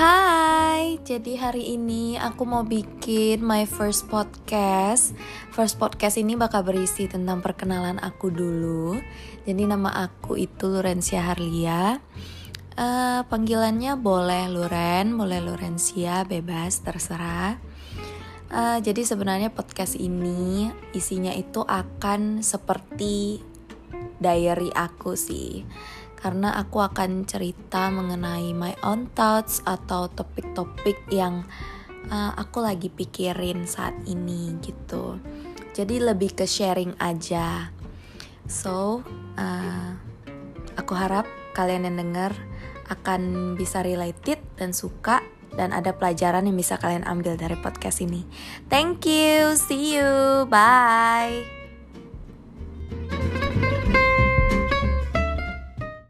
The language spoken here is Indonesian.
Hai, jadi hari ini aku mau bikin my first podcast. First podcast ini bakal berisi tentang perkenalan aku dulu. Jadi nama aku itu Lurencia Harlia. Uh, panggilannya boleh Luren, boleh Lurencia, bebas terserah. Uh, jadi sebenarnya podcast ini isinya itu akan seperti diary aku sih karena aku akan cerita mengenai my own thoughts atau topik-topik yang uh, aku lagi pikirin saat ini gitu. Jadi lebih ke sharing aja. So, uh, aku harap kalian yang denger akan bisa related dan suka dan ada pelajaran yang bisa kalian ambil dari podcast ini. Thank you, see you, bye.